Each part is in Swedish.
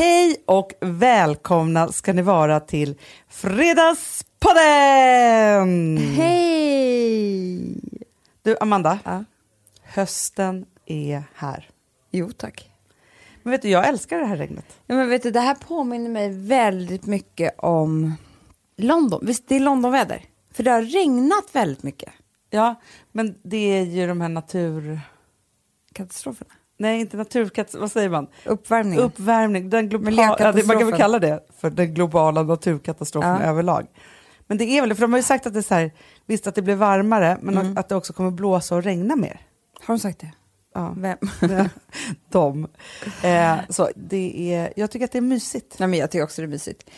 Hej och välkomna ska ni vara till Fredagspodden! Hej! Du Amanda, Ja. hösten är här. Jo tack. Men vet du, jag älskar det här regnet. Ja, men vet du, det här påminner mig väldigt mycket om London. Visst, det är Londonväder? För det har regnat väldigt mycket. Ja, men det är ju de här natur... Nej, inte naturkatastrofer, vad säger man? Uppvärmning. Uppvärmning, den globala, man kan väl kalla det för den globala naturkatastrofen Ja. överlag. Men det är väl, för de har ju sagt att det är så här, visst att det blir varmare, men Mm. att det också kommer blåsa och regna mer. Har de sagt det? Ja. Vem? de. Eh, så det är, jag tycker att det är mysigt. Nej, men jag tycker också det är mysigt.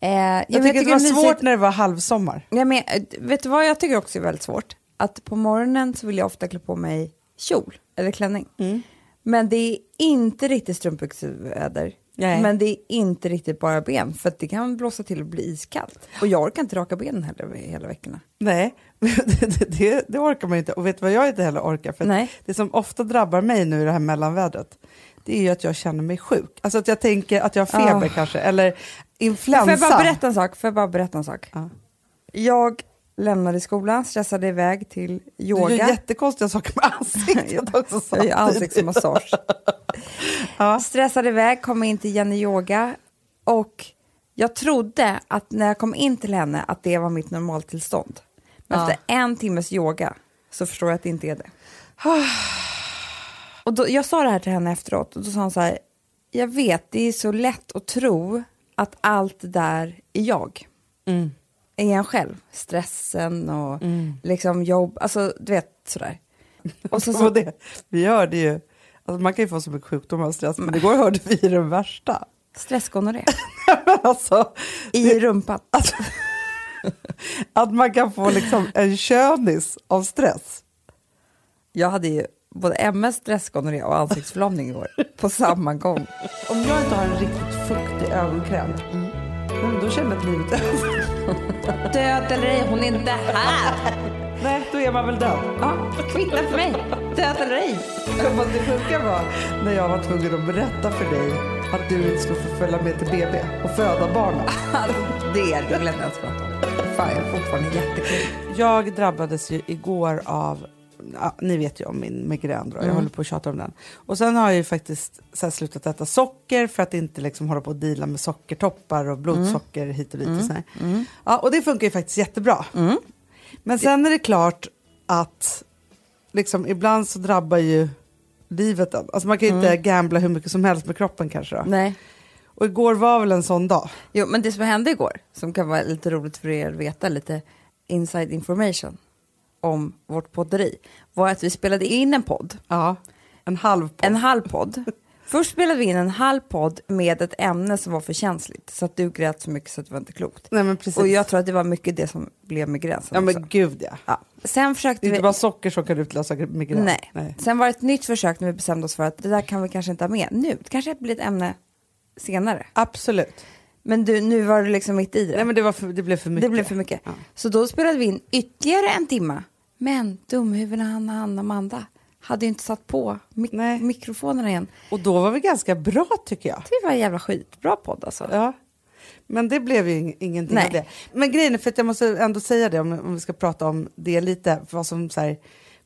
Eh, jag, Jag tycker att det var svårt när det var halvsommar. Ja, men, eh, vet du vad jag tycker också är väldigt svårt? Att på morgonen så vill jag ofta klä på mig kjol eller klänning. Mm. Men det är inte riktigt strumpbyxeväder. Nej. Men det är inte riktigt bara ben, för att det kan blåsa till och bli iskallt. Och jag orkar inte raka benen heller hela veckorna. Nej, det, det, det orkar man inte. Och vet du vad jag inte heller orkar? För Nej. Det som ofta drabbar mig nu i det här mellanvädret, det är ju att jag känner mig sjuk. Alltså att jag tänker att jag har feber Ah. kanske, eller Får influensa. jag bara berätta en sak? Får jag bara berätta en sak? Ja. Jag lämnade skolan, stressade iväg till Du yoga. gör jättekonstiga saker med ansiktet också. Jag gör ansiktsmassage. Ja. Stressade iväg, kom in till Jenny Yoga och jag trodde att när jag kom in till henne att det var mitt normaltillstånd. Men Ja. efter en timmes yoga så förstår jag att det inte är det. och då, jag sa det här till henne efteråt och då sa hon så här, jag vet det är så lätt att tro att allt det där är jag. Mm. Är en själv. Stressen och Mm. liksom jobb, alltså du vet sådär. Och så, så, det, vi hörde ju, alltså man kan ju få så mycket sjukdomar och stress, men igår hörde vi den värsta. stressgonorré alltså, i rumpan. Alltså, att man kan få liksom en könis av stress. Jag hade ju både MS, stressgonorré och ansiktsförlamning igår på samma gång. Om jag inte har en riktigt fuktig ögonkräm, mm. Då känner jag att livet är över. Död eller ej, hon är inte här. Nej, då är man väl död. Ja, kvittar för mig. Död eller ej. Det sjuka var när jag var tvungen att berätta för dig att du inte skulle få följa med till BB och föda barnen. Det är det vill jag inte ens prata om. Fan, jag är fortfarande jättekul. Jag drabbades ju igår av, ja, ni vet ju om min migrän då, jag Mm. håller på att tjata om den. Och sen har jag ju faktiskt så slutat äta socker för att inte liksom hålla på att deala med sockertoppar och blodsocker hit och dit. Och, så här. Ja, och det funkar ju faktiskt jättebra. Men sen är det klart att liksom, ibland så drabbar ju livet. Alltså man kan ju inte gambla hur mycket som helst med kroppen kanske. Då. Nej. Och igår var väl en sån dag. Jo, men det som hände igår, som kan vara lite roligt för er att veta, lite inside information om vårt podderi, var att vi spelade in en podd. Ja, en halv podd. En halv podd. Först spelade vi in en halv podd med ett ämne som var för känsligt, så att du grät så mycket så att det var inte klokt. Nej men precis. Och jag tror att det var mycket det som blev med gränsen ja också. men gud ja. Ja. Sen försökte Det är vi... inte bara socker som kan utlösa migrän. Nej. Sen var det ett nytt försök när vi bestämde oss för att det där kan vi kanske inte ha med nu. Det kanske blir ett ämne senare. Absolut. Men du, nu var du liksom mitt i det. Nej men det, var för, det blev för mycket. det blev för mycket. Ja. Så då spelade vi in ytterligare en timma. Men dumhuvudena Hanna, Hanna och Amanda hade ju inte satt på mik- Nej. mikrofonerna igen. Och då var vi ganska bra tycker jag. Det var en jävla skitbra podd alltså. Ja. Men det blev ju ing- ingenting Nej. av det. Men grejen är, för att jag måste ändå säga det om, om vi ska prata om det lite. För, vad som, så här,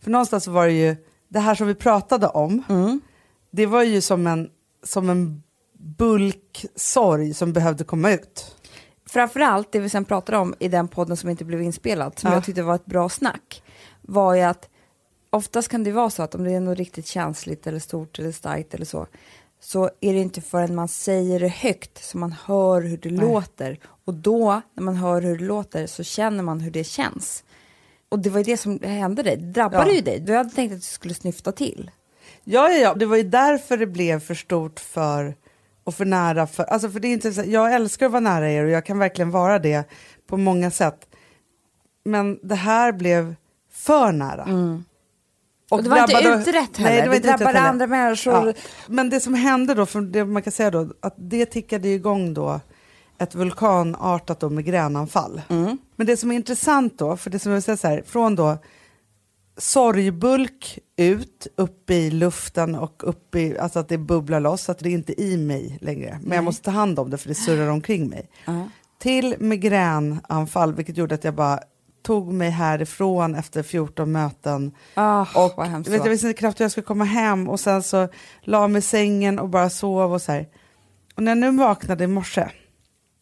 för någonstans var det ju, det här som vi pratade om, Mm. det var ju som en, som en bulk sorg som behövde komma ut. Framförallt det vi sen pratade om i den podden som inte blev inspelad, som Ja. jag tyckte var ett bra snack, var ju att oftast kan det vara så att om det är något riktigt känsligt eller stort eller starkt eller så, så är det inte förrän man säger det högt som man hör hur det låter. Och då, när man hör hur det låter, så känner man hur det känns. Och det var ju det som hände dig, det drabbade Ja. ju dig. Du hade tänkt att du skulle snyfta till. Ja, ja, ja, det var ju därför det blev för stort för och för nära. För, alltså för det är inte så, jag älskar att vara nära er och jag kan verkligen vara det på många sätt. Men det här blev för nära. Mm. Och det var inte utrett Nej, heller, det var inte drabbade heller. andra människor. Ja. Men det som hände då, för det man kan säga då, att det tickade igång då ett vulkanartat då migränanfall. Mm. Men det som är intressant då, för det som jag vill säga så här, från då sorgbulk ut, upp i luften och upp i, alltså att det bubblar loss, att det är inte i mig längre. Men jag måste ta hand om det för det surrar omkring mig. Ja. Till migränanfall, vilket gjorde att jag bara tog mig härifrån efter 14 möten. Ah, Och vet, jag visste inte knappt hur jag skulle komma hem och sen så la mig i sängen och bara sov och så här. Och när jag nu vaknade i morse,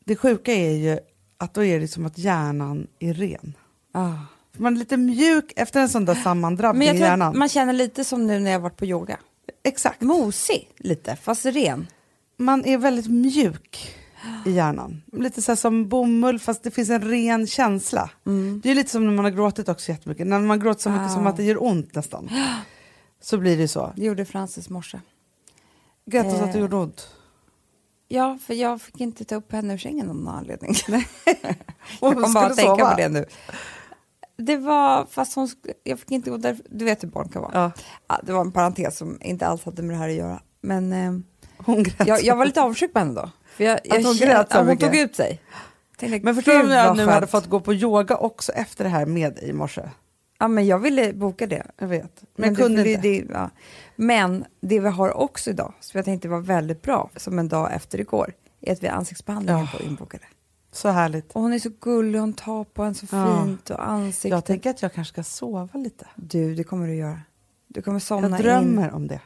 det sjuka är ju att då är det som att hjärnan är ren. Ah. Man är lite mjuk efter en sån där sammandrabbning i hjärnan. man känner lite som nu när jag varit på yoga. Exakt. Mosig lite, fast ren. Man är väldigt mjuk i hjärnan. Lite så som bomull fast det finns en ren känsla. Det är lite som när man har gråtit också jättemycket. När man gråter så mycket Ah. som att det gör ont nästan. Så blir det så. Det gjorde Frances morse. Grattis att det Eh. gjorde ont. Ja, för jag fick inte ta upp henne ur sängen av någon anledning. Jag hon kom bara tänka sova. på det nu. Det var, fast hon, jag fick inte gå där, du vet hur barn kan vara. Ja, Ja, det var en parentes som inte alls hade med det här att göra. Men eh, hon grät. jag, jag var lite avundsjuk på henne då. Jag, jag Att hon grät så ja, hon mycket. tog ut sig. Tänkte, Men förstår du "Gud, om jag nu skönt." hade fått gå på yoga också efter det här med i morse? Ja, men jag ville boka det. Jag vet. Men, Men, jag kunde det, inte. Det, ja. men det vi har också idag, som jag tänkte var väldigt bra, som en dag efter igår, är att vi har ansiktsbehandlingen Ja. på inbokade. Så härligt. Och hon är så gullig, hon tar på en så Ja. fint och ansiktet. Jag tänker att jag kanske ska sova lite. Du, det kommer du göra. Du kommer somna Jag drömmer in. om det.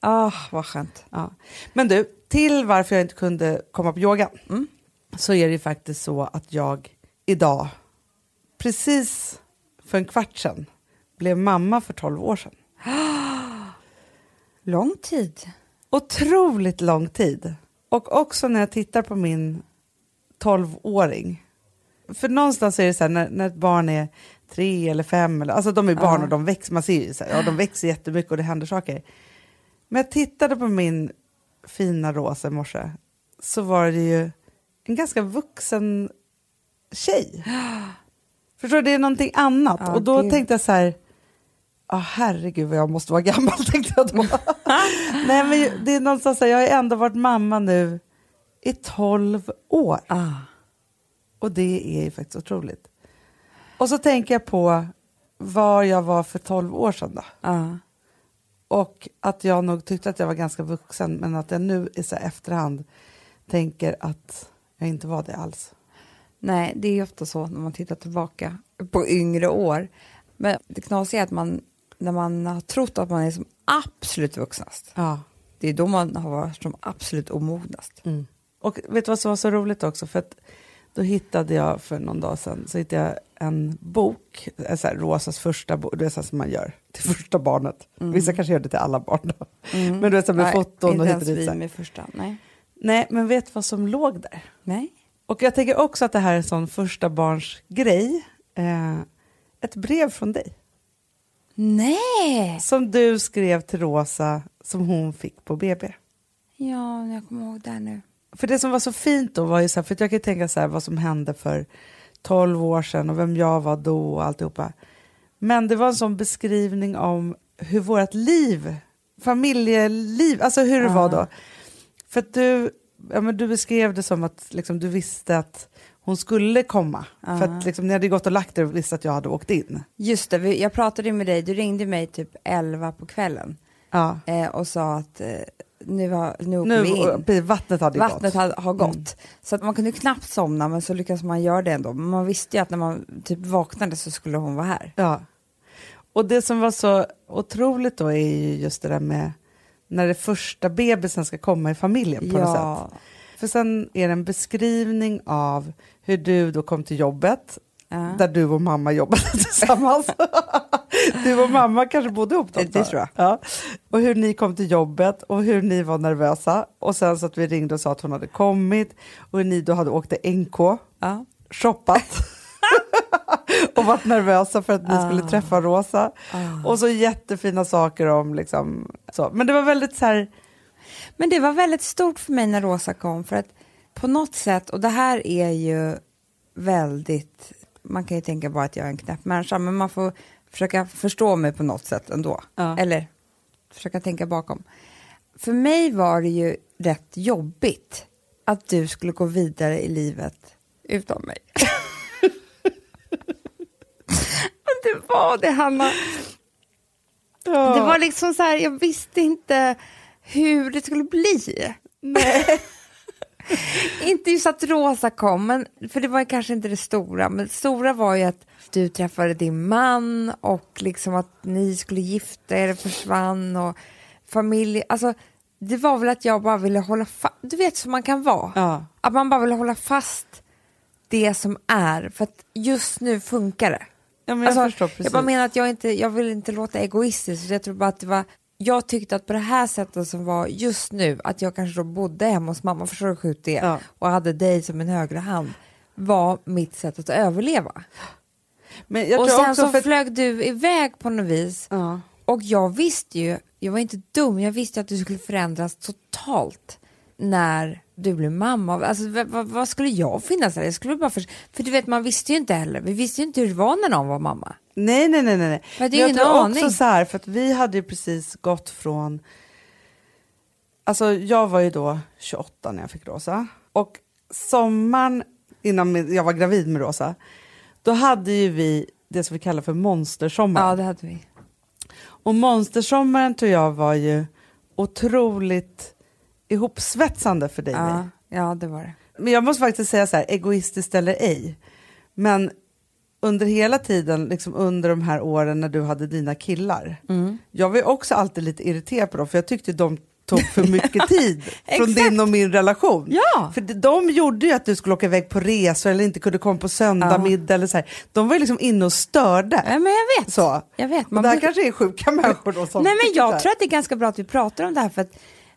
Ah, vad skönt. Ja. Men du, till varför jag inte kunde komma på yoga Mm. så är det ju faktiskt så att jag idag, precis för en kvart sedan, blev mamma för 12 år sedan. Lång tid. Otroligt lång tid. Och också när jag tittar på min 12-åring. För någonstans är det så här när, när ett barn är tre eller fem, eller, alltså de är barn Ja. och de växer, man ser ju så här, ja, de växer jättemycket och det händer saker. Men jag tittade på min fina Rosa i morse så var det ju en ganska vuxen tjej. Förstår du, det är någonting annat. Ja, och då gud. tänkte jag så här, ja herregud vad jag måste vara gammal tänkte jag då. Nej men det är någonstans så här, jag har ändå varit mamma nu i 12 år. Ah. Och det är ju faktiskt otroligt. Och så tänker jag på var jag var för 12 år sedan då. Ah. Och att jag nog tyckte att jag var ganska vuxen men att jag nu i så efterhand tänker att jag inte var det alls. Nej, det är ofta så när man tittar tillbaka på yngre år. Men det knasiga är att man, när man har trott att man är som absolut vuxnast, Ja. det är då man har varit som absolut omognast. Mm. Och vet du vad som var så roligt också? För att då hittade jag för någon dag sedan så hittade jag en bok, så här, Rosas första bok, det är så som man gör till första barnet. Vissa kanske gör det till alla barn då. Men du vet så här med Nej, foton inte och hit och dit. med första. Nej. Nej, men vet du vad som låg där? Nej. Och jag tänker också att det här är en sån första barns grej. Eh, ett brev från dig. Nej! Som du skrev till Rosa som hon fick på BB. Ja, jag kommer ihåg det här nu. För det som var så fint då var ju så här, för jag kan ju tänka så här vad som hände för 12 år sedan och vem jag var då och alltihopa. Men det var en sån beskrivning om hur vårt liv, familjeliv, alltså hur det Ja. var då. För att du, ja, men du beskrev det som att liksom, du visste att hon skulle komma. För Ja. att liksom, ni hade gått och lagt er och visste att jag hade åkt in. Just det, jag pratade med dig, du ringde mig typ 11 på kvällen eh, och sa att eh, nu, har, åker Nu, in. vattnet hade Vattnet gått. har, har gått. Så att man kunde knappt somna, men så lyckades man göra det ändå. Men man visste ju att när man typ vaknade så skulle hon vara här. Ja. Och det som var så otroligt då är ju just det där med när det första bebisen ska komma i familjen på något sätt. För sen är det en beskrivning av hur du då kom till jobbet, Ja. där du och mamma jobbade tillsammans. du och mamma kanske bodde ihop då Det- det tror jag. Ja. Och hur ni kom till jobbet och hur ni var nervösa. Och sen så att vi ringde och sa att hon hade kommit och hur ni då hade åkt till NK Ja. shoppat och varit nervösa för att ni skulle Ah. träffa Rosa. Ah. Och så jättefina saker om liksom så. Men det var väldigt så här, Men det var väldigt stort för mig när Rosa kom, för att på något sätt, och det här är ju väldigt, man kan ju tänka bara att jag är en knäpp människa, men man får försöka förstå mig på något sätt ändå. Ja. Eller försöka tänka bakom. För mig var det ju rätt jobbigt att du skulle gå vidare i livet utan mig. Men det var det, Hanna. Ja. Det var liksom så här, jag visste inte hur det skulle bli. Nej. inte just att Rosa kom, men, för det var kanske inte det stora, men det stora var ju att du träffade din man och liksom att ni skulle gifta er försvann och familj, alltså det var väl att jag bara ville hålla fast, du vet som man kan vara, Ja. att man bara vill hålla fast det som är, för att just nu funkar det. Ja, men jag Alltså, förstår precis. Jag bara menar att jag inte, jag vill inte låta egoistisk, så jag tror bara att det var, jag tyckte att på det här sättet som var just nu, att jag kanske då bodde hemma hos mamma, förstår du hur sjukt det Ja. och hade dig som en högra hand, var mitt sätt att överleva. och sen så för... flög du iväg på något vis, Ja. och jag visste ju, jag var inte dum, jag visste att du skulle förändras totalt när du blev mamma. Alltså, vad, vad, skulle jag finnas där? Jag skulle bara för, för du vet, man visste ju inte heller, vi visste ju inte hur det var när någon var mamma. Nej, nej, nej. nej. nej. Jag hade Men ju jag tror aning. också så här, för att vi hade ju precis gått från... Alltså jag var ju då 28 när jag fick Rosa. Och sommaren innan jag var gravid med Rosa, då hade ju vi det som vi kallar för monstersommar. Ja, det hade vi. Och monstersommaren tror jag var ju otroligt ihopsvetsande för dig. Ja, ja, det var det. Men jag måste faktiskt säga så här, egoistiskt eller ej. Men under hela tiden, liksom under de här åren när du hade dina killar. Mm. Jag var ju också alltid lite irriterad på dem, för jag tyckte de tog för mycket tid från din och min relation. Ja. För de- de gjorde ju att du skulle åka iväg på resor eller inte kunde komma på söndag Ja. eller så här. De var ju liksom inne och störde. Ja, men jag vet. Så. Jag vet. Och det här borde- kanske är sjuka människor då som Nej, men jag tror att det är ganska bra att vi pratar om det här för att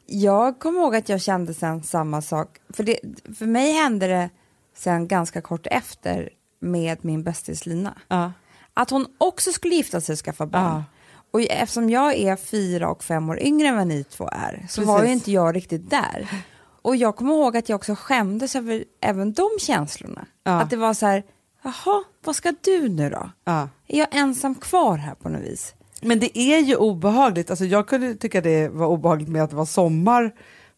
jag kommer ihåg att jag kände sen samma sak. För, det, för mig hände det sen ganska kort efter med min bästis Lina. Ja. Att hon också skulle gifta sig och skaffa barn. Ja. Och eftersom jag är fyra och fem år yngre än vad ni två är så var ju Precis. inte jag riktigt där. Och jag kommer ihåg att jag också skämdes över även de känslorna. Ja. Att det var så här, jaha, vad ska du nu då? Är jag ensam kvar här på något vis? Men det är ju obehagligt. Alltså jag kunde tycka det var obehagligt med att det var sommar.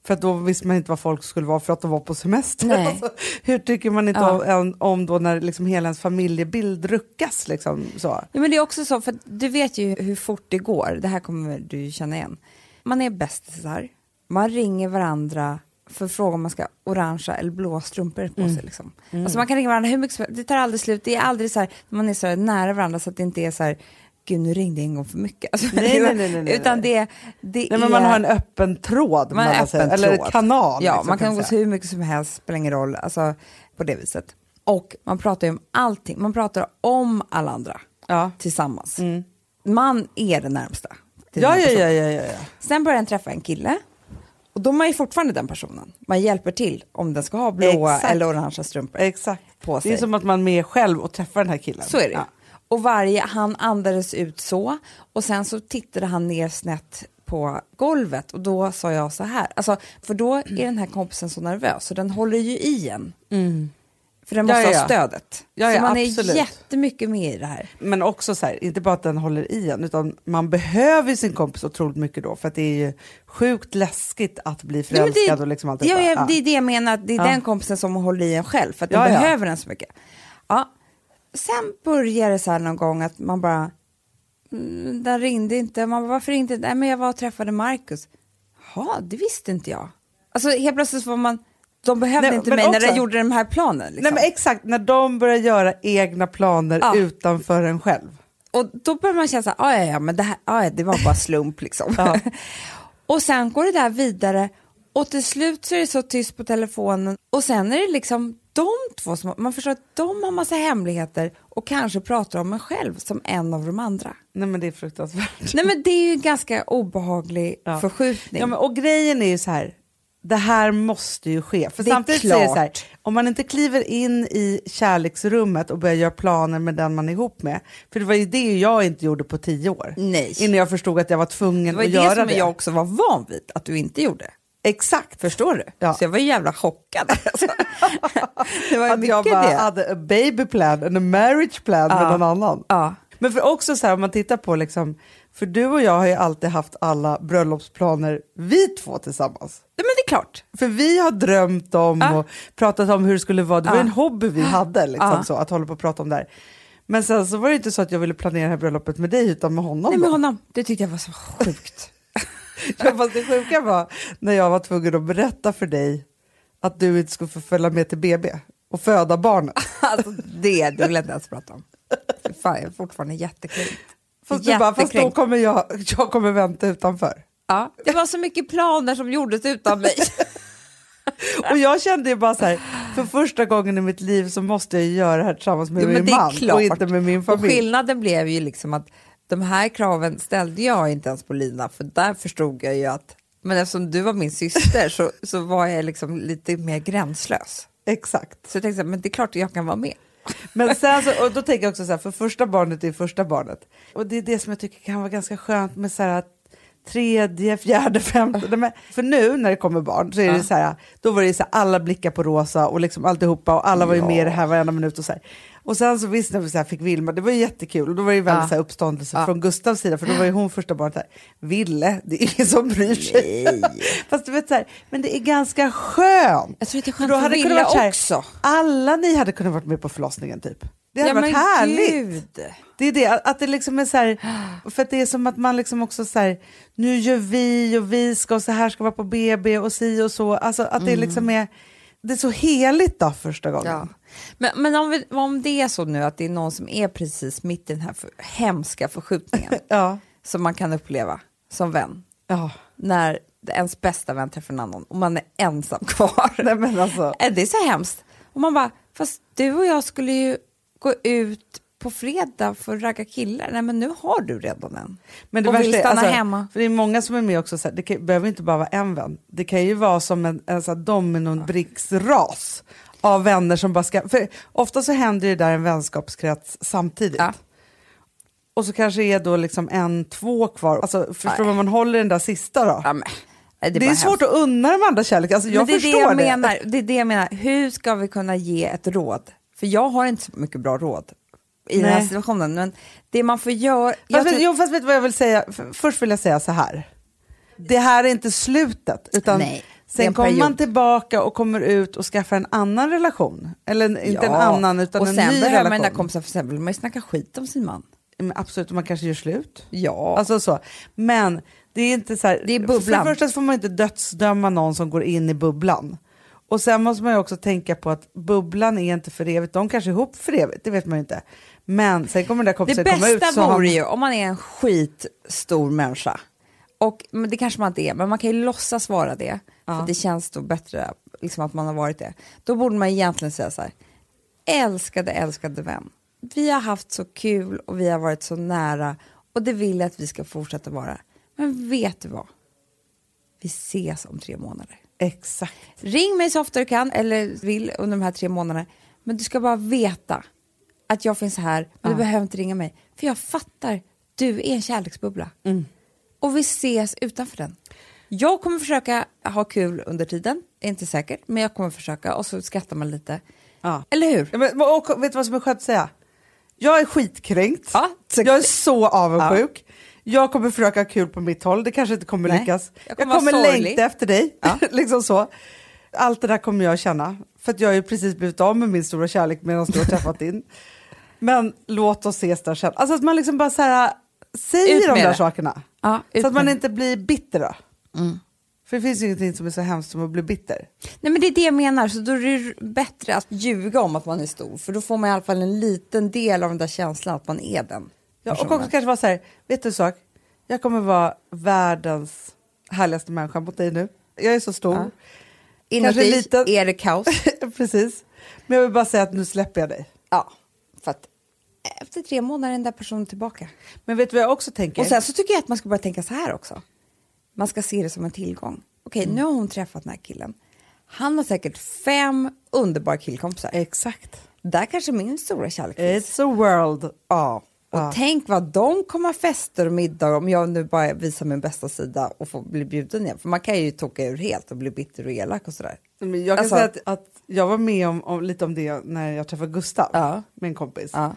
För att då visste man inte vad folk skulle vara för att de var på semester. Alltså, hur tycker man inte Ja. om, om då när liksom hela ens familjebild ruckas? Liksom, så. Ja, men det är också så, för du vet ju hur fort det går. Det här kommer du känna igen. Man är bästisar, man ringer varandra för att fråga om man ska ha orangea eller blå strumpor på sig. Liksom. Alltså man kan ringa varandra hur mycket som helst. Det tar aldrig slut. Det är aldrig så här, man är så nära varandra så att det inte är så här, gud nu ringde jag en gång för mycket. Alltså, Nej, nej, nej, nej. Utan det, det Nej, är... men man har en öppen tråd, Man sig, öppen eller tråd. kanal. Ja, liksom, man kan man umgås säga. hur mycket som helst, spelar ingen roll, alltså på det viset. Och man pratar ju om allting, man pratar om alla andra Ja. tillsammans. Man är det närmsta. Ja, den ja, ja, ja, ja. Sen börjar en träffa en kille och då är man ju fortfarande den personen. Man hjälper till om den ska ha blåa Exakt. eller orangea strumpor. Exakt. På Det är sig. som att man är med själv och träffar den här killen. Så är det. Ja. Och varje, han andades ut så och sen så tittade han ner snett på golvet och då sa jag så här, alltså, för då är den här kompisen så nervös så den håller ju i en. För den måste ja, ha ja. stödet. Ja, så man absolut. är jättemycket med i det här. Men också så här, inte bara att den håller i en, utan man behöver sin kompis otroligt mycket då, för att det är ju sjukt läskigt att bli Nej, men förälskad och liksom allt ja, detta. ja, Ja. Det är det jag menar, att det är den kompisen som håller i en själv för att den behöver den så mycket. Ja. Sen börjar det så här någon gång att man bara, mm, den ringde inte, man bara, varför inte? Nej men jag var och träffade Marcus. Ja, det visste inte jag. Alltså helt plötsligt var man, de behövde Nej, inte mig när också- de gjorde den här planen. Liksom. Nej men exakt, när de börjar göra egna planer Ja. utanför en själv. Och då börjar man känna så här, "Ah, ja, ja, men det, här, ah, ja, det var bara slump liksom. Ja. och sen går det där vidare och till slut så är det så tyst på telefonen och sen är det liksom de två som, man förstår att de har massa hemligheter och kanske pratar om en själv som en av de andra. Nej men det är fruktansvärt. Nej men det är ju en ganska obehaglig Ja. förskjutning. Ja, men, och grejen är ju så här, det här måste ju ske. För Det är samtidigt så är det så här, klart. om man inte kliver in i kärleksrummet och börjar göra planer med den man är ihop med, för det var ju det jag inte gjorde på tio år. Nej. Innan jag förstod att jag var det tvungen var att ju det göra som det. jag också var van vid att du inte gjorde. Exakt. Förstår du? Ja. Så jag var jävla chockad. Alltså. det var Att jag bara det. hade a baby plan and a marriage plan med Ja. någon annan. Ja. Men för också så här om man tittar på liksom, för du och jag har ju alltid haft alla bröllopsplaner vi två tillsammans. Nej, men det är klart. För vi har drömt om Ja. och pratat om hur det skulle vara. Det var Ja. en hobby vi hade, liksom, Ja. så, att hålla på och prata om det här. Men sen så var det inte så att jag ville planera det här bröllopet med dig utan med honom. Nej, med honom. Det tyckte jag var så sjukt. Ja, fast det sjuka var när jag var tvungen att berätta för dig att du inte skulle få följa med till BB och föda barnet. alltså, det, det vill jag inte ens prata om. Fan, jag är fortfarande jättekränkt. Fast, du bara, fast då kommer jag, jag kommer vänta utanför. Ja, det var så mycket planer som gjordes utan mig. Och jag kände ju bara så här, för första gången i mitt liv så måste jag göra det här tillsammans med Jo, min man klart. och inte med min Och familj. skillnaden blev ju liksom att de här kraven ställde jag inte ens på Lina, för där förstod jag ju att, men eftersom du var min syster så, så var jag liksom lite mer gränslös. Exakt. Så jag tänkte, men det är klart att jag kan vara med. Men sen så, och då tänker jag också så här, för första barnet är första barnet. Och det är det som jag tycker kan vara ganska skönt med så här att tredje, fjärde, femte. Men- För nu när det kommer barn så är det så här, då var det så här, alla blickar på Rosa och liksom alltihopa och alla var ju med i det här varenda minut och så här. Och sen så visst när vi så fick Vilma, det var ju jättekul och då var det ju väldigt så här uppståndelse från Gustavs sida för då var ju hon första barnet här. Ville, det är ingen som bryr sig. Fast du vet så här, men det är ganska skönt. Jag tror att det är För skönt då för hade det kunnat Wille varit så här, också. Alla ni hade kunnat varit med på förlossningen typ. Det hade varit men härligt. Gud. Det är det, att det liksom är så här, för att det är som att man liksom också så här, nu gör vi och vi ska och så här ska vara på BB och si och så, alltså att det liksom är, det är så heligt då första gången. Ja. Men, men om, vi, om det är så nu att det är någon som är precis mitt i den här för, hemska förskjutningen Ja. som man kan uppleva som vän, ja. när ens bästa vän träffar en annan och man är ensam kvar. Nej men alltså, Är det så hemskt? Och man bara, fast du och jag skulle ju gå ut på fredag för att ragga killar. Nej men nu har du redan en. men det och vill är, stanna alltså, hemma. för det är många som är med också, så här, det kan, behöver inte bara vara en vän, det kan ju vara som en, en här dominobricksras av vänner som bara ska, för ofta så händer det där en vänskapskrets samtidigt. Ja. Och så kanske är då liksom en, två kvar. Alltså, förstår du vad man håller den där sista då? Ja, men, det är bara svårt hemskt. att unna de andra kärlek. Alltså, jag men det är förstår det jag det. menar. Det är det jag menar. Hur ska vi kunna ge ett råd? För jag har inte så mycket bra råd i den här Nej. situationen. Men det man får göra... jag Fast, tror- jo, fast vet du vad jag vill säga? Först vill jag säga så här. Det här är inte slutet. Utan Nej, sen en kommer man tillbaka och kommer ut och skaffar en annan relation. Eller en- inte en Ja. annan utan och en sen ny behöver man den relation. där kompisen, för sen vill man ju snacka skit om sin man. Men absolut, och man kanske gör slut. Ja. Alltså så. Men det är inte så här, Det är För bubblan. det första så får man inte dödsdöma någon som går in i bubblan. Och sen måste man ju också tänka på att bubblan är inte för evigt. De kanske är ihop för evigt, det vet man ju inte. Men sen kommer den där Det kompisen komma ut. bästa så har- vore ju om man är en skitstor människa. Och, men det kanske man inte är, men man kan ju låtsas vara det. Ja. För det känns då bättre liksom att man har varit det. Då borde man egentligen säga så här. Älskade, älskade vän. Vi har haft så kul och vi har varit så nära och det vill jag att vi ska fortsätta vara. Men vet du vad? Vi ses om tre månader. Exakt. Ring mig så ofta du kan eller vill under de här tre månaderna. Men du ska bara veta att jag finns här. Men du behöver inte ringa mig. För jag fattar, du är en kärleksbubbla. Och vi ses utanför den. Jag kommer försöka ha kul under tiden. Inte säkert, men jag kommer försöka. Och så skrattar man lite. Ja. Eller hur? Ja, men, och, vet du vad som är skönt att säga? Jag är skitkränkt. Ja, jag är så avundsjuk. Jag kommer försöka ha kul på mitt håll, det kanske inte kommer Nej, lyckas. jag Jag kommer kommer, längta efter dig. Ja. liksom så. Allt det där kommer jag känna. För att jag har ju precis blivit av med min stora kärlek medan du har träffat din. Men låt oss ses där sen. Alltså att man liksom bara så här, säger de där det. sakerna. Ja, så att man inte blir bitter då. Mm. För det finns ju ingenting som är så hemskt som att bli bitter. Nej men det är det jag menar, så då är det bättre att ljuga om att man är stor. För då får man i alla fall en liten del av den där känslan att man är den. Ja, och också kanske vara så här, vet du en sak? Jag kommer vara världens härligaste människa mot dig nu. Jag är så stor. Ja. Inuti Kanske liten. är det kaos. Precis. Men jag vill bara säga att nu släpper jag dig. ja, för att efter tre månader är den där personen tillbaka. Men vet du vad jag också tänker? Och sen så tycker jag att man ska börja tänka så här också. Man ska se det som en tillgång. Okej, Mm. nu har hon träffat den här killen. Han har säkert fem underbara killkompisar. Exakt. Där kanske min stora kärlek finns. It's a world. Ja. Och Ja. tänk vad de kommer ha fester och middag om jag nu bara visar min bästa sida och får bli bjuden igen. För man kan ju toka ur helt och bli bitter och elak och sådär. Men jag kan Alltså- säga att, att jag var med om, om lite om det när jag träffade Gustav, Ja. min kompis. Ja.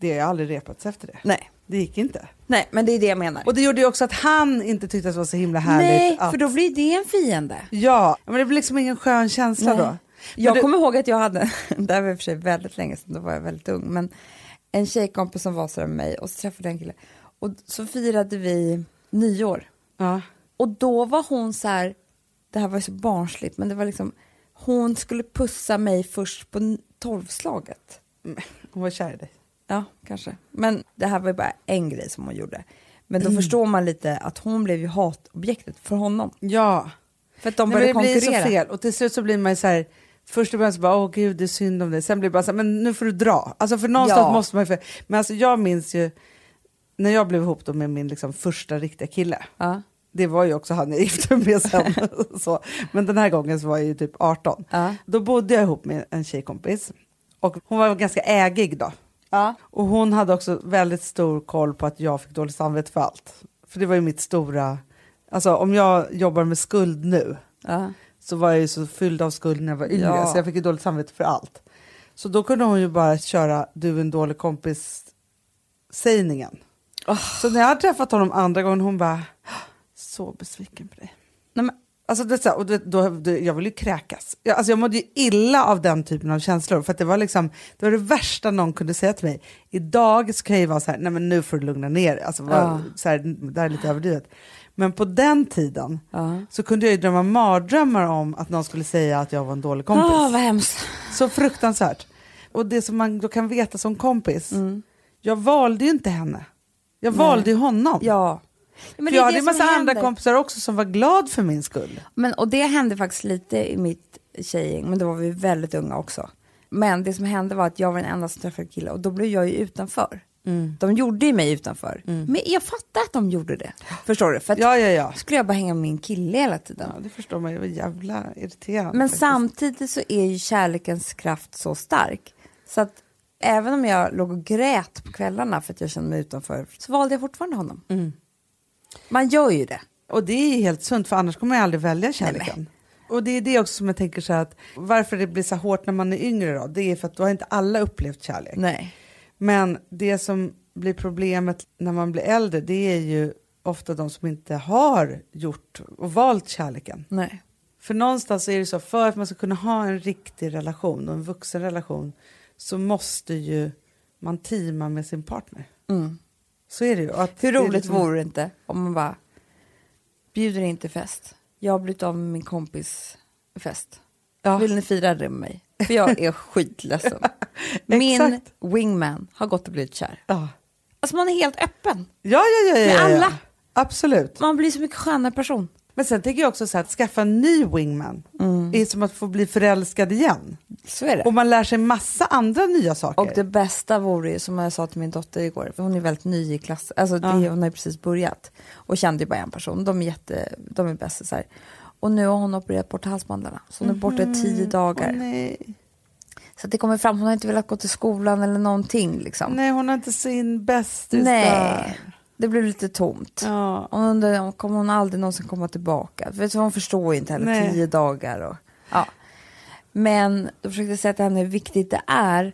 Det har aldrig repats efter det. Nej. Det gick inte. Nej, men det är det jag menar. Och det gjorde ju också att han inte tyckte att det var så himla härligt. Nej, att, för då blir det en fiende. Ja, men det blir liksom ingen skön känsla Nej. då. Jag du- kommer ihåg att jag hade, det här var i och för sig väldigt länge sedan, då var jag väldigt ung, men en tjejkompis som var så med mig och så träffade jag en kille. Och så firade vi nyår. Ja. Och då var hon så här, det här var ju så barnsligt, men det var liksom, hon skulle pussa mig först på tolvslaget. Hon var kär i dig. Ja, kanske. Men det här var ju bara en grej som hon gjorde. Men då förstår man lite att hon blev ju hatobjektet för honom. Ja. För att de Nej, började men det blir så konkurrera. fel och till slut så blir man ju så här Först och främst bara, åh gud det är synd om dig. Sen blir det bara så här, men nu får du dra. Alltså för någonstans Ja. måste man ju, för, men alltså jag minns ju när jag blev ihop då med min liksom första riktiga kille. Ja. Det var ju också han jag gifte mig med sen. så. Men den här gången så var jag ju typ 18. Ja. Då bodde jag ihop med en tjejkompis. Och hon var ganska ägig då. Ja. Och hon hade också väldigt stor koll på att jag fick dåligt samvete för allt. För det var ju mitt stora, alltså om jag jobbar med skuld nu. Så var jag ju så fylld av skuld när jag var yngre Ja. så jag fick ju dåligt samvete för allt. Så då kunde hon ju bara köra du är en dålig kompis sägningen. Så när jag hade träffat honom andra gången hon bara så besviken på dig. Nej, men, Alltså det, så och det, då, då, jag ville ju kräkas. Jag, alltså jag mådde ju illa av den typen av känslor. För det var liksom, det var det värsta någon kunde säga till mig. Idag så kan jag ju vara så här, nej men nu får du lugna ner. Alltså, var, Ja. så här, det här är lite överdrivet. Men på den tiden ja. så kunde jag ju drömma mardrömmar om att någon skulle säga att jag var en dålig kompis. Åh, vad hemskt. Så fruktansvärt. Och det som man då kan veta som kompis, jag valde ju inte henne. Jag Mm. Nej. valde ju honom. Ja. Men för det jag är hade som massa andra kompisar också som var glad för min skull. Men, och det hände faktiskt lite i mitt tjejgäng, men då var vi väldigt unga också. Men det som hände var att jag var den enda som träffade killar och då blev jag ju utanför. De gjorde ju mig utanför. Men jag fattar att de gjorde det. Förstår du? För att Ja, ja, ja. skulle jag bara hänga med min kille hela tiden. Ja, det förstår man ju. Det var jävla irriterande. Men faktiskt. samtidigt så är ju kärlekens kraft så stark. Så att även om jag låg och grät på kvällarna för att jag kände mig utanför så valde jag fortfarande honom. Mm. Man gör ju det. Och det är helt sunt, för annars kommer jag aldrig välja kärleken. Och det är det också som jag tänker så här att varför det blir så hårt när man är yngre då, det är för att då har inte alla upplevt kärlek. Nej. Men det som blir problemet när man blir äldre, det är ju ofta de som inte har gjort och valt kärleken. Nej. För någonstans är det så, för att man ska kunna ha en riktig relation och en vuxen relation så måste ju man teama med sin partner. Mm. Så är det ju. Att Hur roligt liksom- vore det inte om man bara bjuder in till fest. Jag har blivit av med min kompis fest. Ja. Vill ni fira det med mig? För jag är skitledsen. Min wingman har gått och blivit kär. Ja. Alltså man är helt öppen. Ja, ja, ja, ja, Med alla. Absolut. Man blir så mycket skönare person. Men sen tänker jag också så här, att skaffa en ny wingman är som att få bli förälskad igen. Så är det. Och man lär sig massa andra nya saker. Och det bästa vore ju, som jag sa till min dotter igår, för hon är väldigt ny i klassen, alltså det, Ja. hon har precis börjat och kände ju bara en person, de är jätte, de är bästisar. Och nu har hon opererat bort halsbandlarna, så hon är borta i tio dagar. Åh, nej. Så det kommer fram, hon har inte velat gå till skolan eller någonting liksom. nej, hon har inte sin bästis Nej. där. Det blir lite tomt. Ja. Hon undrar, om- kommer hon aldrig någonsin komma tillbaka? Du, hon förstår ju inte heller, Nej. tio dagar och ja. Men då försökte jag säga till henne hur viktigt det är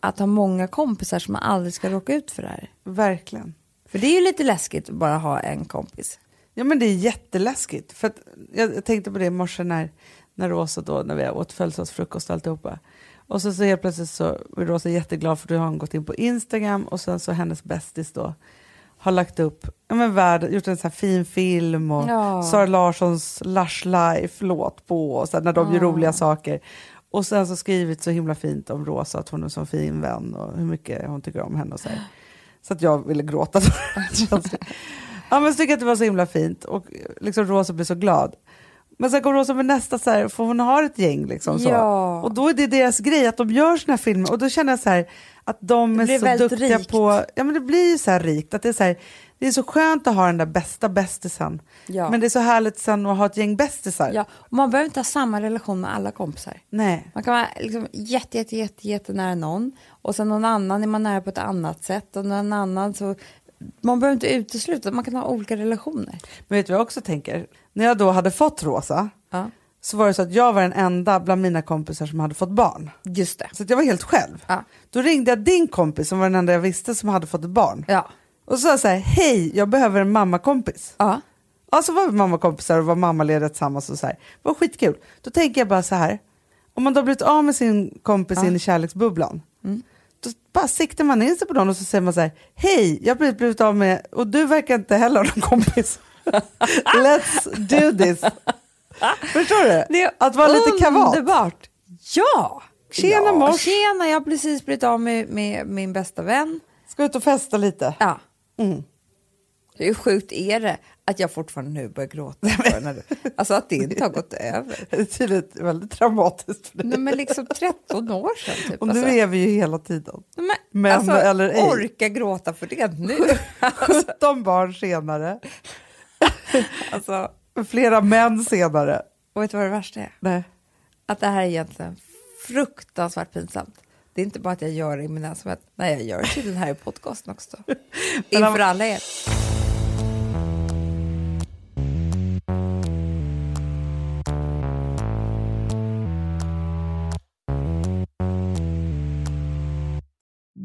att ha många kompisar som man aldrig ska råka ut för det här. Verkligen. För det är ju lite läskigt att bara ha en kompis. Ja men det är jätteläskigt. För jag jag tänkte på det i morse när, när Rosa då, när vi åt födelsedagsfrukost och alltihopa. Och så, så helt plötsligt så är Rosa jätteglad för då har hon gått in på Instagram och sen så hennes bästis då har lagt upp, ja men värld, gjort en sån här fin film och Ja. Sara Larssons Lush Life-låt på och så när de gör roliga saker. Och sen så skrivit så himla fint om Rosa, att hon är en sån fin vän och hur mycket hon tycker om henne och så här. Så att jag ville gråta. ja men så tycker jag att det var så himla fint och liksom Rosa blev så glad. Men sen kom Rosa med nästa så här, för hon har ett gäng liksom så. Ja. Och då är det deras grej att de gör såna här filmer och då känner jag så här att de är blir så duktiga rikt. på, ja men det blir ju så här rikt, att det är så här, det är så skönt att ha den där bästa bästisen. Ja. Men det är så härligt sen att ha ett gäng bästisar. Ja, och man behöver inte ha samma relation med alla kompisar. Nej. Man kan vara liksom jätte, jätte, jätte, jätte nära någon och sen någon annan är man nära på ett annat sätt och någon annan så man behöver inte utesluta, man kan ha olika relationer. Men vet du vad jag också tänker? När jag då hade fått Rosa Ja, så var det så att jag var den enda bland mina kompisar som hade fått barn. just det. Så jag var helt själv. Ja. Då ringde jag din kompis som var den enda jag visste som hade fått ett barn. Ja. Och så sa jag så här, hej, jag behöver en mammakompis. Ja. Ja, så var vi mammakompisar och var mammalediga tillsammans och så här. Det var skitkul. Då tänker jag bara så här, om man då blivit av med sin kompis Ja. in i kärleksbubblan, Mm. Då bara siktar man in sig på någon och så säger man så här, hej, jag har blivit av med, och du verkar inte heller ha någon kompis. Let's do this. Förstår du? Att vara lite kavat. Underbart! Ja! Tjena, ja, mors. Tjena, jag har precis blivit av med, med min bästa vän. Ska ut och festa lite. Ja. Mm. Hur sjukt är det att jag fortfarande nu börjar gråta? När alltså att det inte har gått över. Det är tydligen väldigt traumatiskt för dig. Nej, men liksom 13 år sedan. Typ, och nu alltså. är vi ju hela tiden. Men, Men alltså, eller ej. orka gråta för det nu. 17 barn senare, alltså, flera män senare. och vet du vad det värsta är? Nej. Att det här är egentligen fruktansvärt pinsamt. Det är inte bara att jag gör det i min ensamhet. Nej, jag gör det tydligen här i podcasten också. Inför alla er.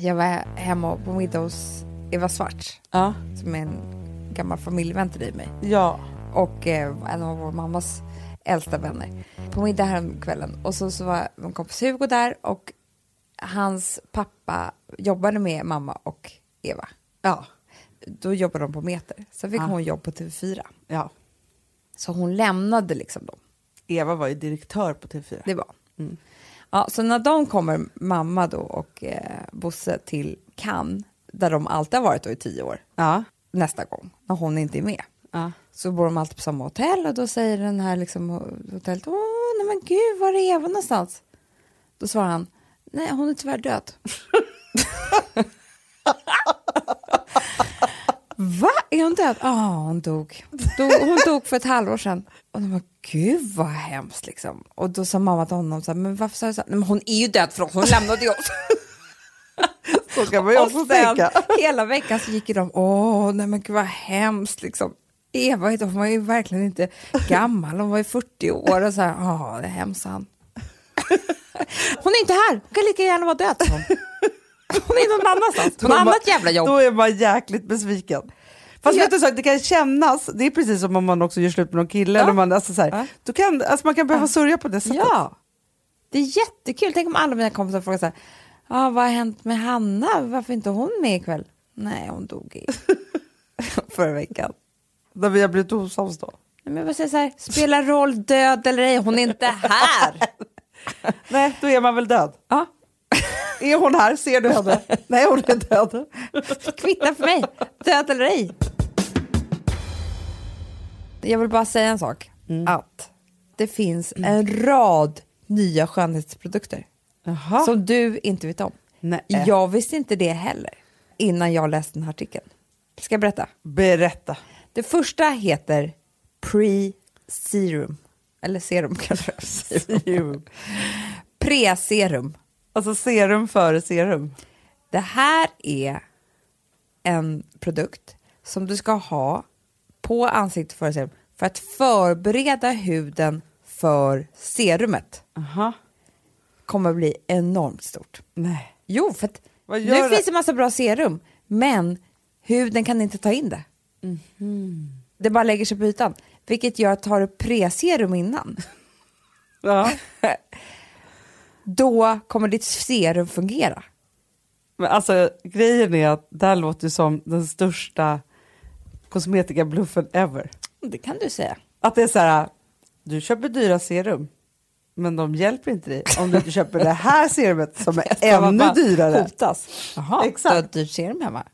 Jag var hemma på middag hos Eva Svarts, Ja. som är en gammal familjevän till dig mig. ja. och eh, en av vår mammas äldsta vänner på middag här kvällen och så, så var min kompis Hugo där och hans pappa jobbade med mamma och Eva. Ja. Då jobbade de på Meter, sen fick Ah. hon jobb på TV4. ja. Så hon lämnade liksom dem. Eva var ju direktör på TV4. Det var Mm. Ja, så när de kommer, mamma då och eh, Bosse till Cannes, där de alltid har varit då i tio år, Ja. nästa gång, när hon inte är med, ja. så bor de alltid på samma hotell och då säger den här liksom, hotellet, åh nej men gud, var är Eva någonstans? Då svarar han, nej hon är tyvärr död. Va? Är hon död? Ja, hon dog. dog. Hon dog för ett halvår sedan. Och de bara, gud vad hemskt liksom. Och då sa mamma till honom, så här, men varför sa du så? Nej, men hon är ju död för oss, hon lämnade ju oss. Så kan man ju också tänka. hela veckan så gick de, åh nej men gud vad hemskt liksom. Eva hon var ju verkligen inte gammal, hon var ju 40 år och så här, ja det är hemskt han. Hon är inte här, hon kan lika gärna vara död. Hon, hon är någon annanstans, på något annat jävla jobb. Då är man jäkligt besviken. Fast Ja. vet du, så, det kan kännas, det är precis som om man också gör slut med någon kille. Ja. Eller man, alltså, så här, Ja. då kan, alltså, man kan behöva sörja på det sättet. Ja, det är jättekul. Tänk om alla mina kompisar frågar så här, ah, vad har hänt med Hanna? Varför är inte hon med ikväll? Nej, hon dog i förra veckan. När vi har blivit osams då. Men jag bara säger så här, spelar roll död eller ej, hon är inte här. Nej, då är man väl död. Ja, Är hon här? Ser du henne? Nej, hon är död. kvittar för mig, död eller ej. Jag vill bara säga en sak, att det finns en rad nya skönhetsprodukter Jaha. som du inte vet om. Nej. Jag visste inte det heller innan jag läste den här artikeln. Ska jag berätta? Berätta. Det första heter Pre-Serum. Eller serum kanske. Serum. Pre-serum. Alltså serum före serum. Det här är en produkt som du ska ha på ansiktet före serum för att förbereda huden för serumet. Aha. kommer bli enormt stort. Nej. Jo, för att nu det? finns det massa bra serum, men huden kan inte ta in det. Mhm. Det bara lägger sig på ytan, vilket gör att tar du pre-serum innan, Ja. då kommer ditt serum fungera. Men alltså grejen är att det här låter ju som den största kosmetikabluffen ever. Det kan du säga. Att det är så här, du köper dyra serum, men de hjälper inte dig om du inte köper det här serumet som är ännu dyrare. Hotas. Jaha, Exakt. du har ett dyrt serum hemma.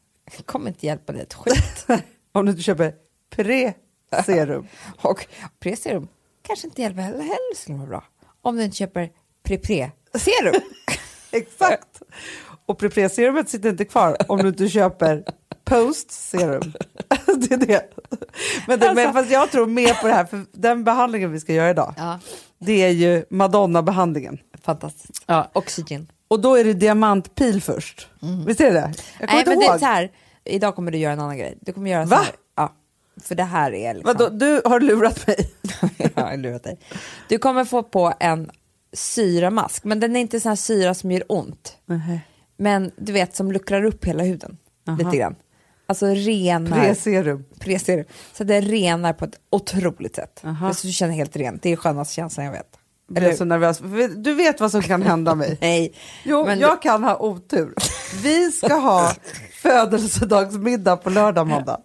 kommer inte hjälpa dig ett skit. Om du inte köper pre-serum. Och pre-serum kanske inte hjälper heller, heller skulle vara bra. Om du inte köper pre-pre-serum. Exakt. Och pre-serumet sitter inte kvar om du inte köper post-serum. det är det. Men, det, men Alltså- fast jag tror mer på det här, för den behandlingen vi ska göra idag, ja, det är ju Madonna-behandlingen. fantastiskt. Ja. Oxygen. Och då är det diamantpil först. Visst är det? Jag kommer Nej, inte men det är ihåg. så här, idag kommer du göra en annan grej. Du kommer göra så Va? här. Ja, för det här är liksom... Vadå, du har lurat mig. jag har lurat dig. Du kommer få på en syramask, men den är inte sån här syra som gör ont. Men du vet, som luckrar upp hela huden Aha. lite grann. Alltså renar... Pre-serum. Pre-serum. Så det renar på ett otroligt sätt. Så du känner helt rent. Det är skönaste känslan jag vet. Jag Eller- så nervös. Du vet vad som kan hända mig. Nej, Jo, men jag kan ha otur. Vi ska ha födelsedagsmiddag på lördag, måndag.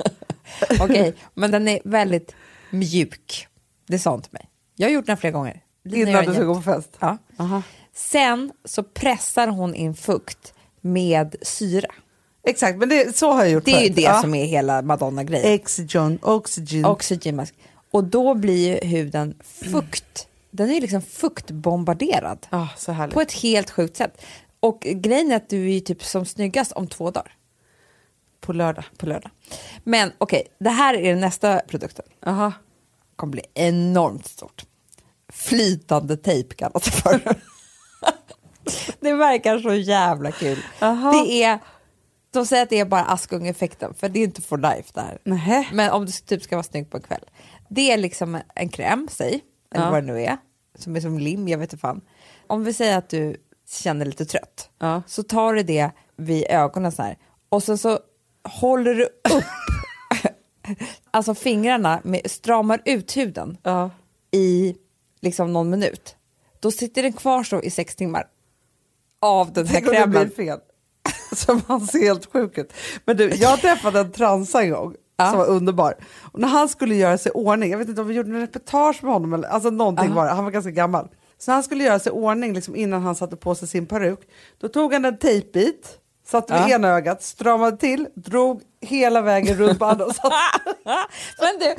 okej. Men den är väldigt mjuk. Det sa hon till mig. Jag har gjort den flera gånger. Innan du ska gå på fest. Ja. Aha. Sen så pressar hon in fukt med syra. Exakt, men det, så har jag gjort Det är ju det ja. som är hela Madonna-grejen. Oxygen, oxygen. Oxygenmask. Och då blir ju huden fukt. Den är ju liksom fuktbombarderad Ah, så härligt. på ett helt sjukt sätt. Och grejen är att du är ju typ som snyggast om två dagar På lördag. på lördag. Men okej, det här är nästa produkten. Aha. kommer bli enormt stort. Flytande tejp kallas det för. det verkar så jävla kul. Aha. Det är, de säger att det är bara Askung-effekten, för det är inte for life det här. Nähä. Men om du typ ska vara snygg på en kväll. Det är liksom en kräm, säg, eller Ja. vad det nu är, som är som lim, jag vet inte fan. Om vi säger att du känner lite trött, Ja. så tar du det vid ögonen så här och så, så håller du upp alltså fingrarna, med, stramar ut huden Ja. i liksom någon minut. Då sitter den kvar så i sex timmar av den här om det krämen. fel. Som han ser helt sjuk ut. Men du, jag träffade en transa en gång Ja. som var underbar. Och när han skulle göra sig ordning, jag vet inte om vi gjorde en reportage med honom, eller, alltså någonting var han var ganska gammal. Så när han skulle göra sig ordning liksom, innan han satte på sig sin peruk, då tog han en tejpbit, satte vid Ja. ena ögat, stramade till, drog hela vägen runt på andra Men du,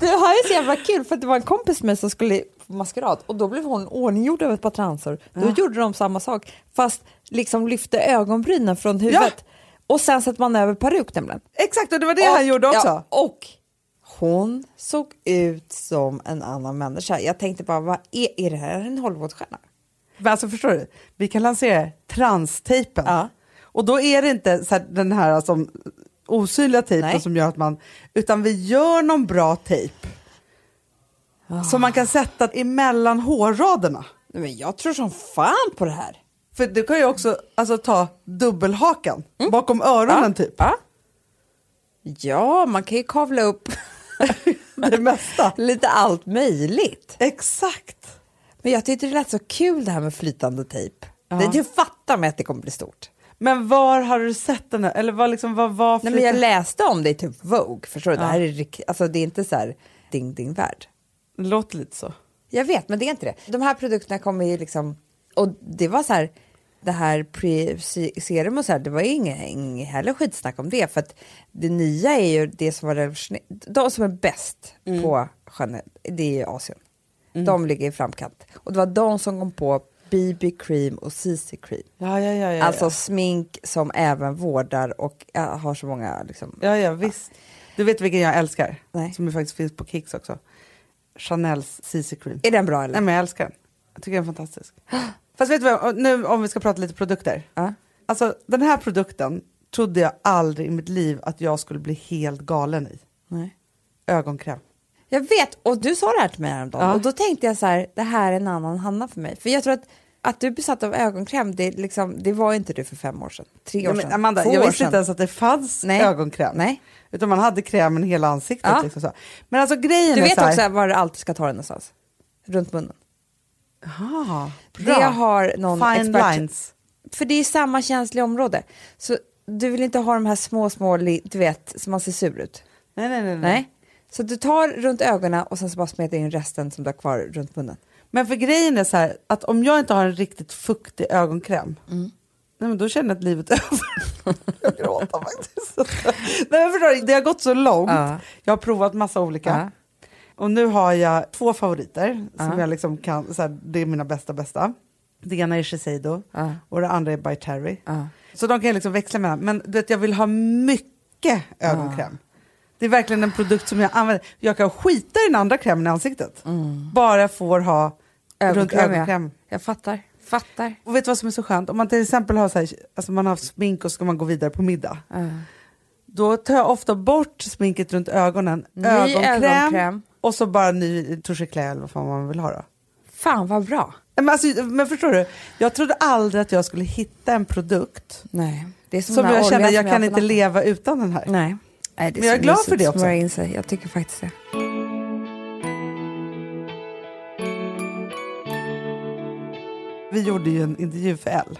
du har ju så jävla kul för det var en kompis med som skulle på maskerad och då blev hon ordninggjord över ett par transor. Då gjorde de samma sak fast liksom lyfte ögonbrynen från huvudet och sen satte man över peruk nämligen. Exakt, och det var det han gjorde också. Ja, och hon såg ut som en annan människa. Jag tänkte bara, vad är, är det här en Hollywoodstjärna? Men alltså förstår du, vi kan lansera transtejpen. Ja. Och då är det inte så här, den här som osynliga tejpen Nej. som gör att man, utan vi gör någon bra tejp. Ah. Som man kan sätta emellan hårraderna. Men jag tror som fan på det här. För du kan ju också alltså, ta dubbelhakan bakom öronen typ. Mm. Ja. ja, man kan ju kavla upp Det mesta. lite allt möjligt. Exakt. Men jag tyckte det lät så kul det här med flytande tejp. Det, du fattar mig att det kommer bli stort. Men var har du sett den här? Eller vad, liksom, vad var Nej, men jag läste om det i typ Vogue, förstår du? Det Ja. här är, alltså, det är inte så här ding ding värld. Det låter lite så. Jag vet, men det är inte det. De här produkterna kommer ju liksom, och det var så här, det här pre-serum och så här, det var ju inget, inget heller skitsnack om det, för att det nya är ju det som var de som är bäst på skönhet, det är ju Asien. De ligger i framkant. Och det var de som kom på BB cream och CC cream. Ja, ja, ja. ja, Alltså ja. smink som även vårdar och har så många liksom, Ja, ja, visst. Du vet vilken jag älskar? Nej. Som faktiskt finns på Kicks också. Chanels CC Cream. Är den bra eller? Nej, men jag älskar den. Jag tycker den är fantastisk. Fast vet du vad, nu om vi ska prata lite produkter. Ja. Alltså den här produkten trodde jag aldrig i mitt liv att jag skulle bli helt galen i. Nej. Ögonkräm. Jag vet, och du sa det här till mig häromdagen Ja. och då tänkte jag så här, det här är en annan Hanna för mig. För jag tror att, att du är besatt av ögonkräm, det, liksom, det var inte du för fem år sedan, tre år Nej, sedan, Amanda, två jag visste sedan. inte ens att det fanns Nej. ögonkräm. Nej. Utan man hade krämen i hela ansiktet. Ja. Liksom så. Men alltså grejen Du är vet så här, också var du alltid ska ta den någonstans? Runt munnen. Ah, bra. Det har någon Fine expert... lines. För det är samma känsliga område. Så du vill inte ha de här små, små, du vet, som man ser sur ut. Nej, nej, nej, nej. Nej. Så du tar runt ögonen och sen så bara smetar in resten som du har kvar runt munnen. Men för grejen är så här, att om jag inte har en riktigt fuktig ögonkräm, Mm. nej, men då känner jag att livet är över. jag gråter faktiskt. nej, men förstår det har gått så långt. Ja. Jag har provat massa olika. Ja. Och nu har jag två favoriter som Ja. jag liksom kan, så här, det är mina bästa bästa. Det ena är Shiseido och det andra är By Terry. Så de kan jag liksom växla mellan. Men du vet, jag vill ha mycket ögonkräm. Det är verkligen en produkt som jag använder. Jag kan skita i den andra krämen i ansiktet. Bara jag får ha runt. Ögonkräm, ja. ögonkräm. Jag fattar. Fattar. Och vet du vad som är så skönt? Om man till exempel har, så här, alltså man har haft smink och ska man gå vidare på middag. Ja. Då tar jag ofta bort sminket runt ögonen, Ny ögonkräm, ögonkräm. och så bara ny touche éclair eller vad fan man vill ha då. Fan vad bra. Men, alltså, men förstår du, jag trodde aldrig att jag skulle hitta en produkt Nej. Det är som, som jag känner, jag som kan inte leva utan den här. Nej. Nej det Men jag är glad för det också. Jag tycker faktiskt det. Vi gjorde ju en intervju för Elle.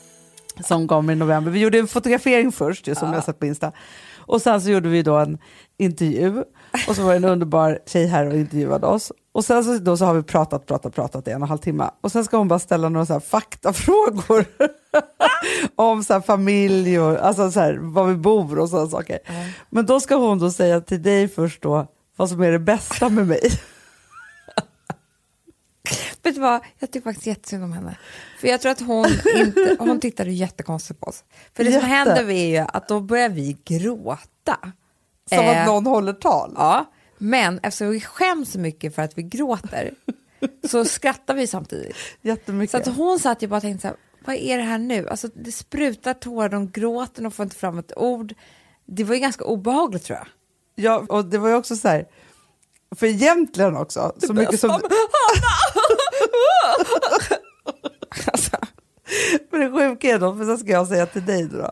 som kom i november. Vi gjorde en fotografering först, ju, som jag sett på Insta. Och sen så gjorde vi då en intervju. Och så var det en underbar tjej här och intervjuade oss. Och sen så, då så har vi pratat, pratat, pratat i en och en halv timme. Och sen ska hon bara ställa några så här faktafrågor om så här familj och alltså så här, var vi bor och sådana saker. Men då ska hon då säga till dig först då vad som är det bästa med mig. Vet du vad, jag tycker faktiskt jättesynd om henne. För jag tror att hon, inte, hon tittade jättekonstigt på oss. För det som Jätte. händer är ju att då börjar vi gråta. Som Eh, att någon håller tal. Ja, men eftersom vi skäms så mycket för att vi gråter så skrattar vi samtidigt. Jättemycket. Så att hon satt ju bara och tänkte så här, vad är det här nu? Alltså det sprutar tårar, de gråter, de får inte fram ett ord. Det var ju ganska obehagligt tror jag. Ja, och det var ju också så här, för egentligen också, så mycket som... Alltså, Men det sjuka är då, för så ska jag säga till dig då.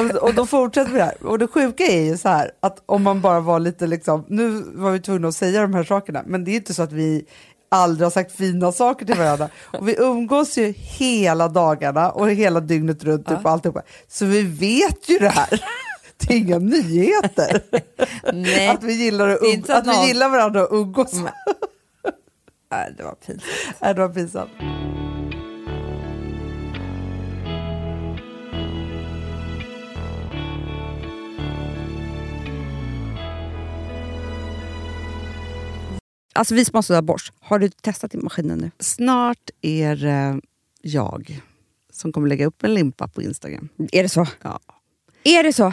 Och- Och då fortsätter vi här. Och det sjuka är ju så här att om man bara var lite liksom, nu var vi tvungna att säga de här sakerna, men det är inte så att vi aldrig har sagt fina saker till varandra. Och vi umgås ju hela dagarna och hela dygnet runt typ, och alltihopa. Så vi vet ju det här. Det är inga nyheter. nej, Att vi gillar, att, um- att vi gillar varandra och umgås. Det var pinsamt. Det var pinsamt. Alltså vi sponsrar av Bosch. Har du testat i maskinen nu? Snart är det jag som kommer lägga upp en limpa på Instagram. Är det så? Ja. Är det så?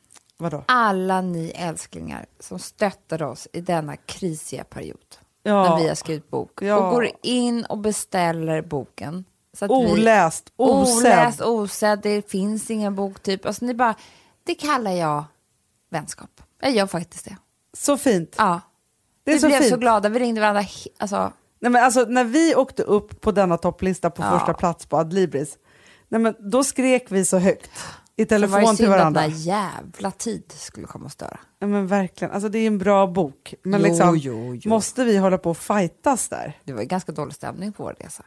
Vadå? Alla ni älsklingar som stöttar oss i denna krisiga period. Ja. När vi har skrivit bok. Ja. Och går in och beställer boken. Så att vi, Oläst, osedd. Oläst, osedd, det finns ingen boktyp. Alltså ni bara, det kallar jag vänskap. Jag gör faktiskt det. Så fint. Ja. Det är vi så blev fint. så glada, vi ringde varandra. Alltså, Nej, men alltså, när vi åkte upp på denna topplista på Ja. första plats på Adlibris, nej, men då skrek vi så högt i det var ju telefon till synd att varandra. den jävla tid skulle komma och störa. Ja, men verkligen, alltså, det är en bra bok. Men Jo, liksom, jo, jo. måste vi hålla på och fightas där? Det var ganska dålig stämning på vår resa.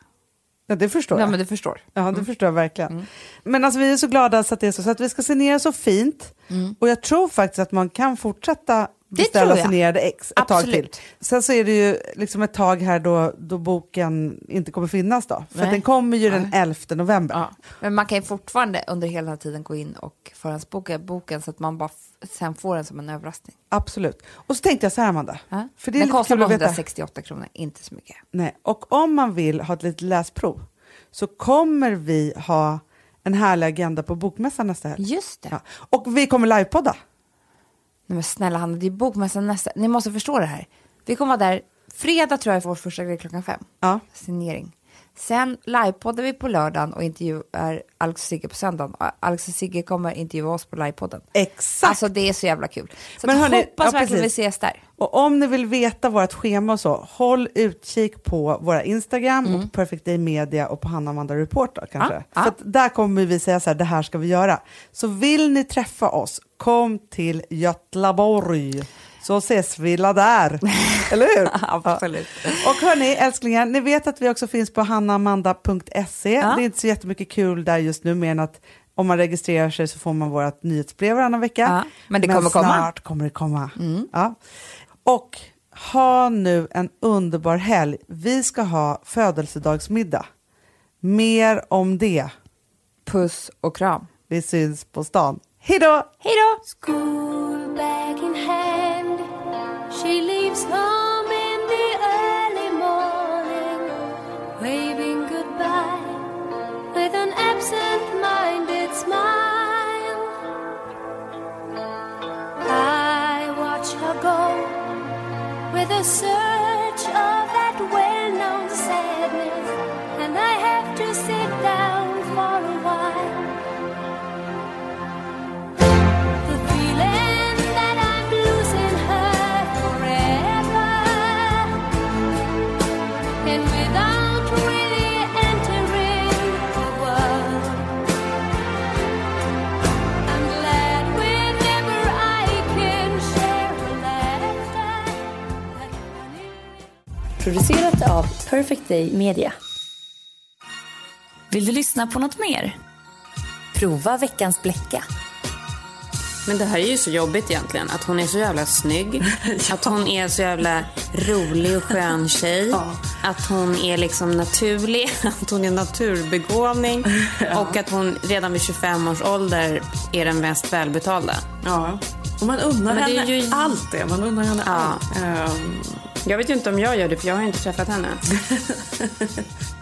Ja, det förstår Ja, jag. men du förstår. Ja, det förstår jag verkligen. Men alltså, vi är så glada så att det är så, så att vi ska signera så fint. Och jag tror faktiskt att man kan fortsätta beställa signerade ex ett tag Absolut. till. Sen så är det ju liksom ett tag här då, då boken inte kommer finnas då. För den kommer ju den Nej. 11 november. Ja. Men man kan ju fortfarande under hela den tiden gå in och förhandsboka boken så att man bara sen får den som en överraskning. Absolut. Och så tänkte jag så här Amanda. Ja? För det är den lite kostar bara att veta. 168 kronor, inte så mycket. Nej. Och om man vill ha ett litet läsprov så kommer vi ha en härlig agenda på Bokmässan nästa helg. Just det. Ja. Och vi kommer livepodda. Nej, men snälla Hanna, det är bokmässan nästa... Ni måste förstå det här. Vi kommer vara där fredag tror jag är vår första grej klockan fem. Ja. Signering. Sen livepoddar vi på lördagen och intervjuar Alex och Sigge på söndagen. Alex och Sigge kommer intervjua oss på livepodden. Exakt. Alltså det är så jävla kul. Så Men hörni, hoppas ja, verkligen vi ses där. Och om ni vill veta vårt schema och så, håll utkik på våra Instagram och på Perfect Day Media och på Hanna Amanda Report då, kanske. Mm. Ja, ja. För där kommer vi säga så här, det här ska vi göra. Så vill ni träffa oss, kom till Götlaborg så ses vi där. Eller hur? Absolut. Ja. Och hörni, älsklingar, ni vet att vi också finns på hannaamanda.se. Ja. Det är inte så jättemycket kul där just nu, mer än att om man registrerar sig så får man vårt nyhetsbrev varannan vecka. Men det kommer komma. snart kommer det komma. Ja. Och ha nu en underbar helg. Vi ska ha födelsedagsmiddag. Mer om det. Puss och kram. Vi syns på stan. Hej då! Hej då! Producerat av Perfect Day Media. Vill du lyssna på något mer? Prova veckans bläcka. Men det här är ju så jobbigt egentligen. Att hon är så jävla snygg. Att hon är så jävla rolig och skön tjej. Att hon är liksom naturlig. Att hon är naturbegåvning. Och att hon redan vid 25 års ålder är den mest välbetalda. Ja. Och man unnar Men det är henne ju- allt det. Man unnar henne Ja. allt. Ehm, jag vet ju inte om jag gör det för jag har ju inte träffat henne.